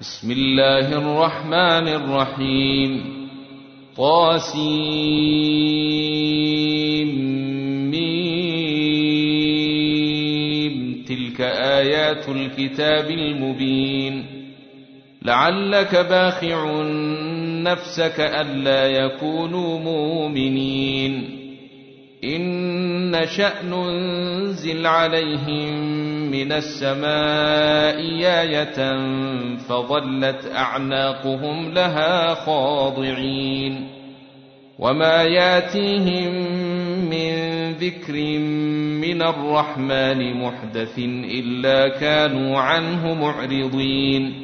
بسم الله الرحمن الرحيم. طاسيم. تلك آيات الكتاب المبين. لعلك باخع نفسك ألا يكونوا مؤمنين. إن شأن ننزل عليهم من السماء آية فظلت أعناقهم لها خاضعين وما ياتيهم من ذكر من الرحمن محدث إلا كانوا عنه معرضين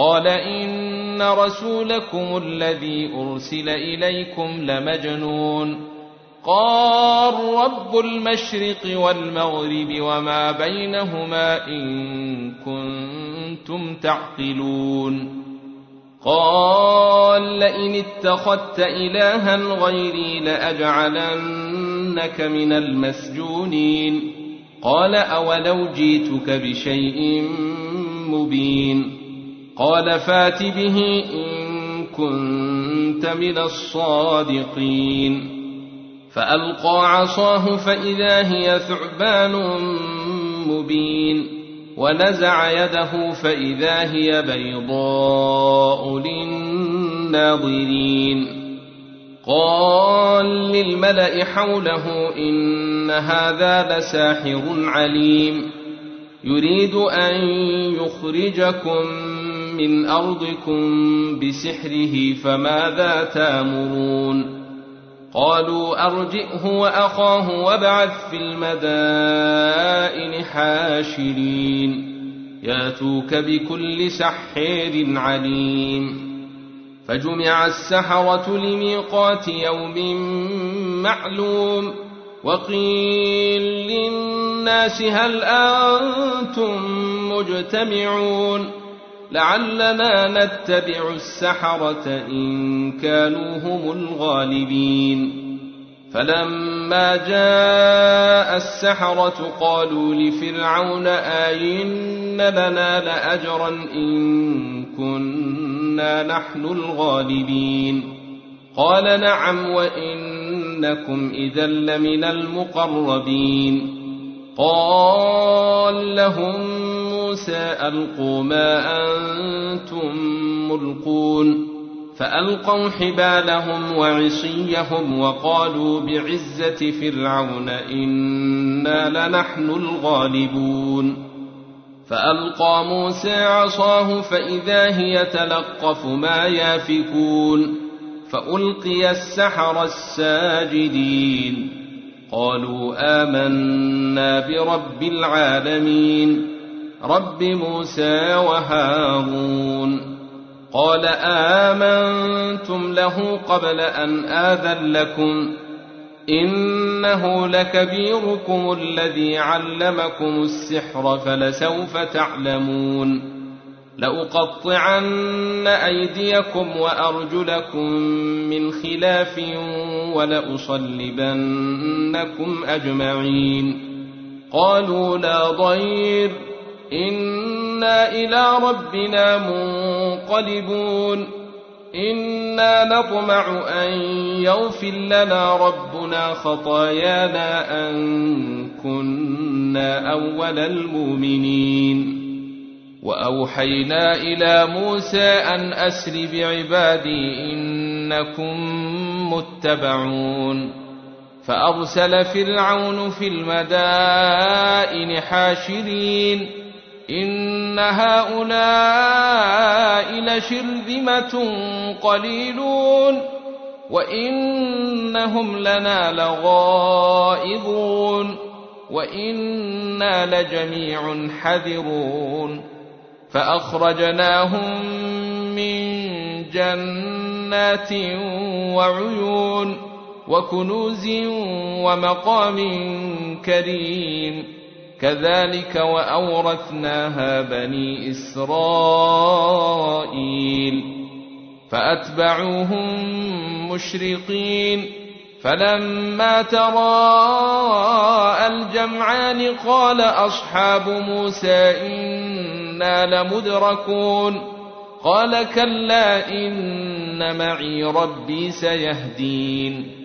قال إن رسولكم الذي أرسل إليكم لمجنون قال رب المشرق والمغرب وما بينهما إن كنتم تعقلون قال لئن اتخذت إلها غيري لأجعلنك من المسجونين قال أولو جيتك بشيء مبين قال فات به إن كنت من الصادقين. فألقى عصاه فإذا هي ثعبان مبين. ونزع يده فإذا هي بيضاء للناظرين. قال للملأ حوله إن هذا لساحر عليم. يريد أن يخرجكم من أرضكم بسحره فماذا تامرون قالوا أرجئه وأخاه وابعث في المدائن حاشرين ياتوك بكل سحير عليم فجمع السحرة لميقات يوم معلوم وقيل للناس هل أنتم مجتمعون لعلنا نتبع السحرة إن كانوا هم الغالبين. فلما جاء السحرة قالوا لفرعون آين لنا لأجرا إن كنا نحن الغالبين. قال نعم وإنكم إذا لمن المقربين. قال لهم موسى ألقوا ما أنتم ملقون فألقوا حبالهم وعصيهم وقالوا بعزة فرعون إنا لنحن الغالبون فألقى موسى عصاه فإذا هي تلقف ما يافكون فألقي السحر الساجدين قالوا آمنا برب العالمين رب موسى وهارون قال آمنتم له قبل أن آذن لكم إنه لكبيركم الذي علمكم السحر فلسوف تعلمون لأقطعن أيديكم وأرجلكم من خلاف ولأصلبنكم أجمعين قالوا لا ضير إنا إلى ربنا منقلبون إنا نطمع أن يغفر لنا ربنا خطايانا أن كنا أول المؤمنين وأوحينا إلى موسى أن أسر بعبادي إنكم متبعون فأرسل فرعون في المدائن حاشرين إن هؤلاء لشرذمة قليلون وإنهم لنا لغائظون وإنا لجميع حذرون فأخرجناهم من جنات وعيون وكنوز ومقام كريم كذلك وأورثناها بني إسرائيل. فأتبعوهم مشرقين. فلما تراءى الجمعان قال أصحاب موسى إنا لمدركون. قال كلا إن معي ربي سيهدين.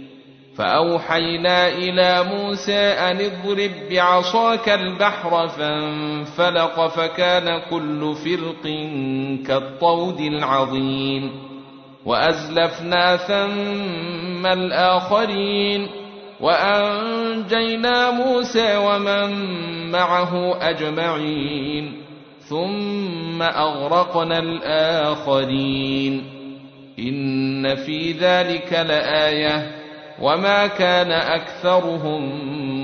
فأوحينا إلى موسى أن اضرب بعصاك البحر فانفلق فكان كل فرق كالطود العظيم وأزلفنا ثم الآخرين وأنجينا موسى ومن معه أجمعين ثم أغرقنا الآخرين إن في ذلك لآيةً وما كان اكثرهم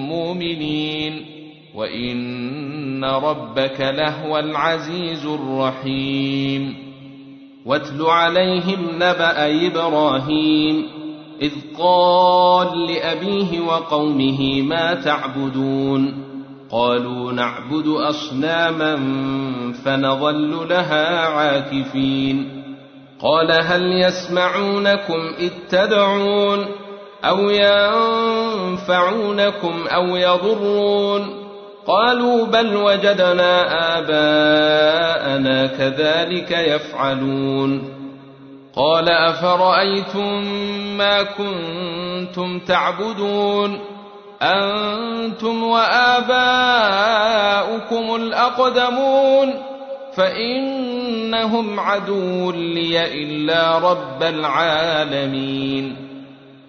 مؤمنين وان ربك لهو العزيز الرحيم واتل عليهم نبا إبراهيم اذ قال لابيه وقومه ما تعبدون قالوا نعبد اصناما فنظل لها عاكفين قال هل يسمعونكم اذ تدعون أو ينفعونكم أو يضرون. قالوا بل وجدنا آباءنا كذلك يفعلون. قال أفرأيتم ما كنتم تعبدون؟ أنتم وآباؤكم الأقدمون. فإنهم عدو لي إلا رب العالمين.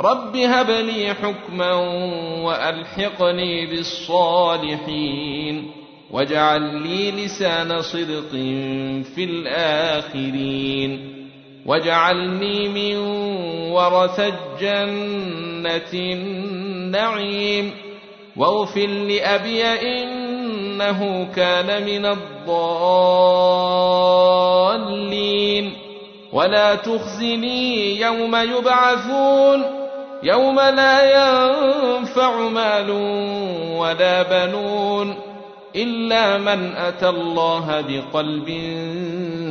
رب هب لي حكما والحقني بالصالحين واجعل لي لسان صدق في الاخرين واجعلني من ورثة جنة النعيم واغفر لأبي إن إنه كان من الضالين ولا تخزني يوم يبعثون يوم لا ينفع مال ولا بنون إلا من أتى الله بقلب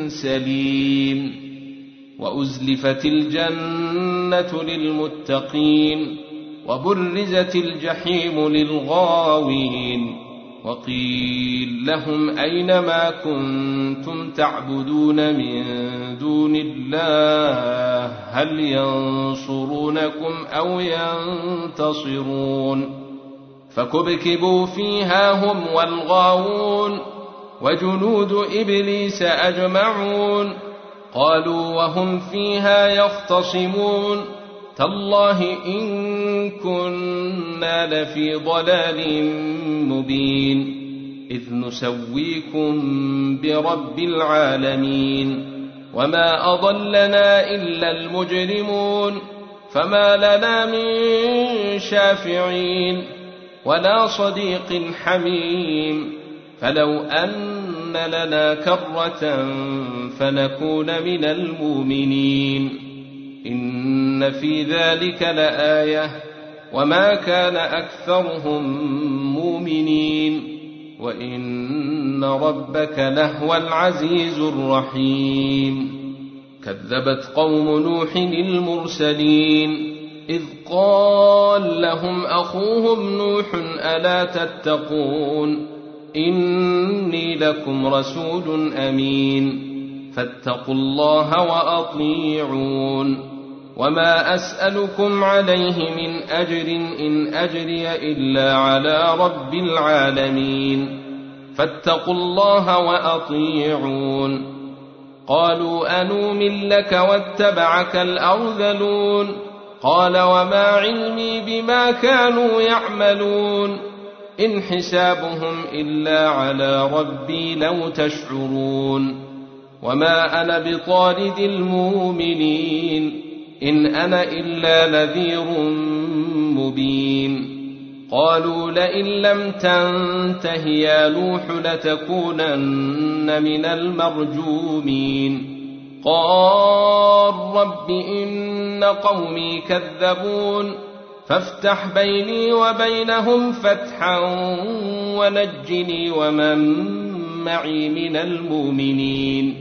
سليم وأزلفت الجنة للمتقين وبرزت الجحيم للغاوين وقيل لهم أين ما كنتم تعبدون من دون الله؟ هل ينصرونكم أو ينتصرون؟ فكبكبوا فيها هم والغاوون وجنود إبليس أجمعون قالوا وهم فيها يختصمون تالله إن كنا لفي ضلال مبين إذ نسويكم برب العالمين وما أضلنا إلا المجرمون فما لنا من شافعين ولا صديق حميم فلو أن لنا كرة فنكون من المؤمنين إن في ذلك لآية وما كان أكثرهم مؤمنين وإن ربك لهو العزيز الرحيم كذبت قوم نوح المرسلين إذ قال لهم أخوهم نوح ألا تتقون إني لكم رسول أمين فاتقوا الله وأطيعون. وما أسألكم عليه من أجر إن أجري إلا على رب العالمين. فاتقوا الله وأطيعون. قالوا أنومن لك واتبعك الأرذلون. قال وما علمي بما كانوا يعملون. إن حسابهم إلا على ربي لو تشعرون. وما أنا بطارد المؤمنين إن أنا إلا نذير مبين قالوا لئن لم تنته يا نوح لتكونن من المرجومين قال رب إن قومي كذبون فافتح بيني وبينهم فتحا ونجني ومن معي من المؤمنين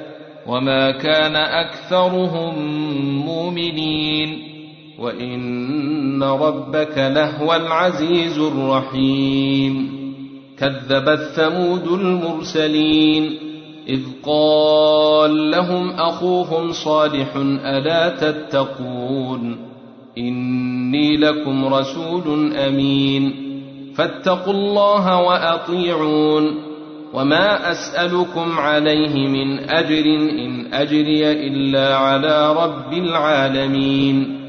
وما كان أكثرهم مؤمنين وإن ربك لهو العزيز الرحيم كذبت ثمود المرسلين إذ قال لهم أخوهم صالح ألا تتقون إني لكم رسول أمين فاتقوا الله وأطيعون وما أسألكم عليه من أجر إن أجري إلا على رب العالمين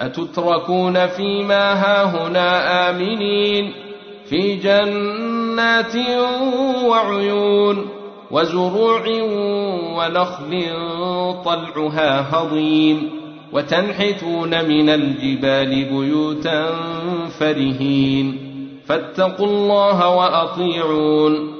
أتتركون فيما هاهنا آمنين في جنات وعيون وزروع ونخل طلعها هضيم وتنحتون من الجبال بيوتا فرهين فاتقوا الله واطيعون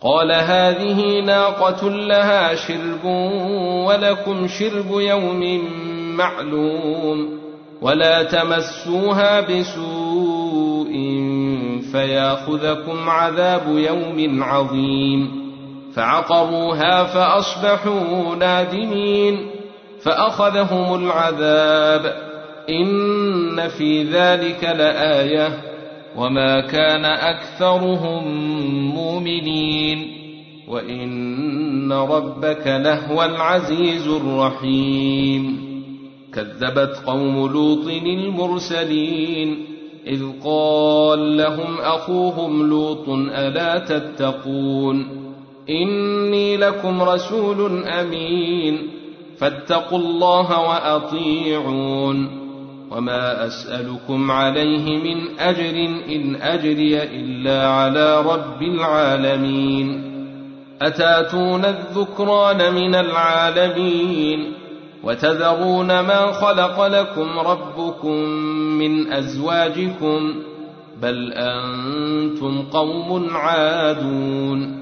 قال هذه ناقة لها شرب ولكم شرب يوم معلوم ولا تمسوها بسوء فياخذكم عذاب يوم عظيم فعقروها فأصبحوا نادمين فأخذهم العذاب إن في ذلك لآية وما كان اكثرهم مؤمنين وان ربك لهو العزيز الرحيم كذبت قوم لوط المرسلين اذ قال لهم اخوهم لوط الا تتقون اني لكم رسول امين فاتقوا الله واطيعون وما اسالكم عليه من اجر ان اجري الا على رب العالمين اتاتون الذكران من العالمين وتذرون ما خلق لكم ربكم من ازواجكم بل أنتم قوم عادون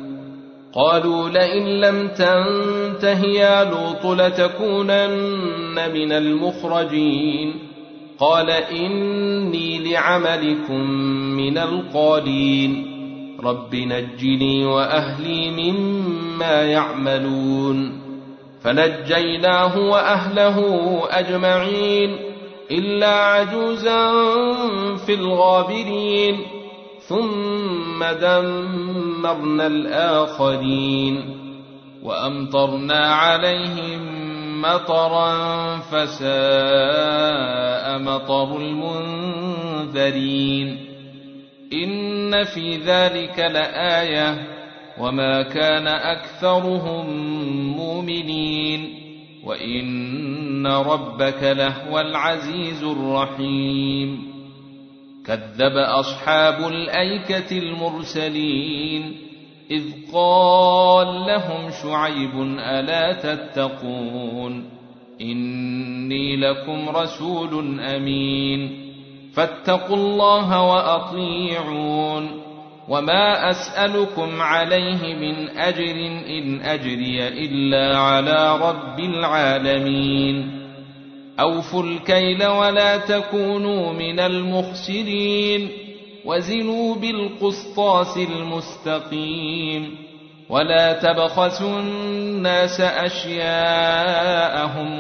قالوا لئن لم تنته يا لوط لتكونن من المخرجين قال إني لعملكم من القالين رب نجني وأهلي مما يعملون. فنجيناه وأهله أجمعين إلا عجوزا في الغابرين. ثم دمرنا الآخرين. وأمطرنا عليهم مطرا فساء مطر المنذرين. إن في ذلك لآية وما كان أكثرهم مؤمنين. وإن ربك لهو العزيز الرحيم. كذب أصحاب الأيكة المرسلين. إذ قال لهم شعيب ألا تتقون إني لكم رسول أمين فاتقوا الله وأطيعون وما أسألكم عليه من أجر إن أجري إلا على رب العالمين أوفوا الكيل ولا تكونوا من المخسرين وزنوا بالقسطاس المستقيم ولا تبخسوا الناس أشياءهم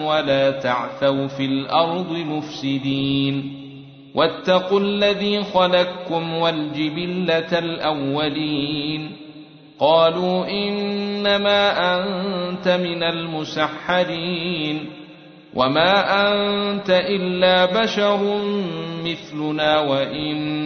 ولا تعثوا في الأرض مفسدين واتقوا الذي خلقكم والجبلة الأولين قالوا إنما أنت من المسحرين وما أنت إلا بشر مثلنا وإن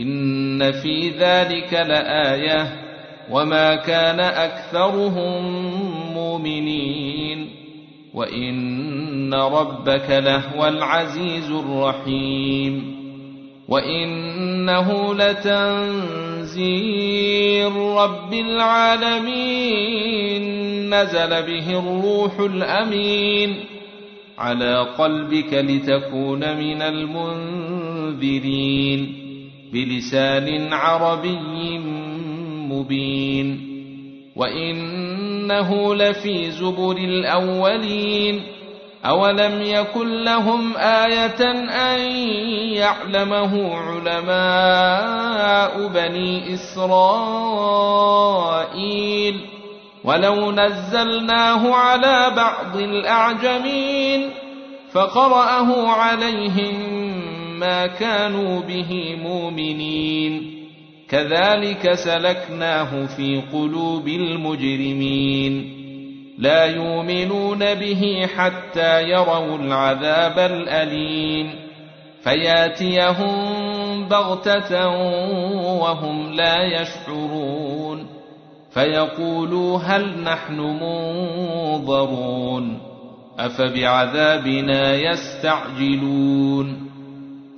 إن في ذلك لآية وما كان أكثرهم مؤمنين وإن ربك لهو العزيز الرحيم وإنه لتنزيل رب العالمين نزل به الروح الأمين على قلبك لتكون من المنذرين بلسان عربي مبين وإنه لفي زبر الأولين أولم يكن لهم آية أن يعلمه علماء بني إسرائيل ولو نزلناه على بعض الأعجمين فقرأه عليهم ما كانوا به مؤمنين. كذلك سلكناه في قلوب المجرمين. لا يؤمنون به حتى يروا العذاب الأليم. فياتيهم بغتة وهم لا يشعرون. فيقولوا هل نحن منظرون. أفبعذابنا يستعجلون.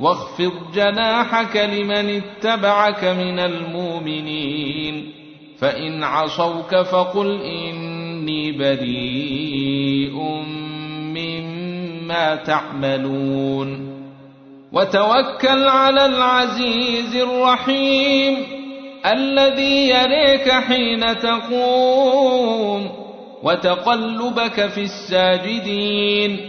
واخفض جناحك لمن اتبعك من المؤمنين. فإن عصوك فقل إني بريء مما تعملون. وتوكل على العزيز الرحيم الذي يريك حين تقوم. وتقلبك في الساجدين.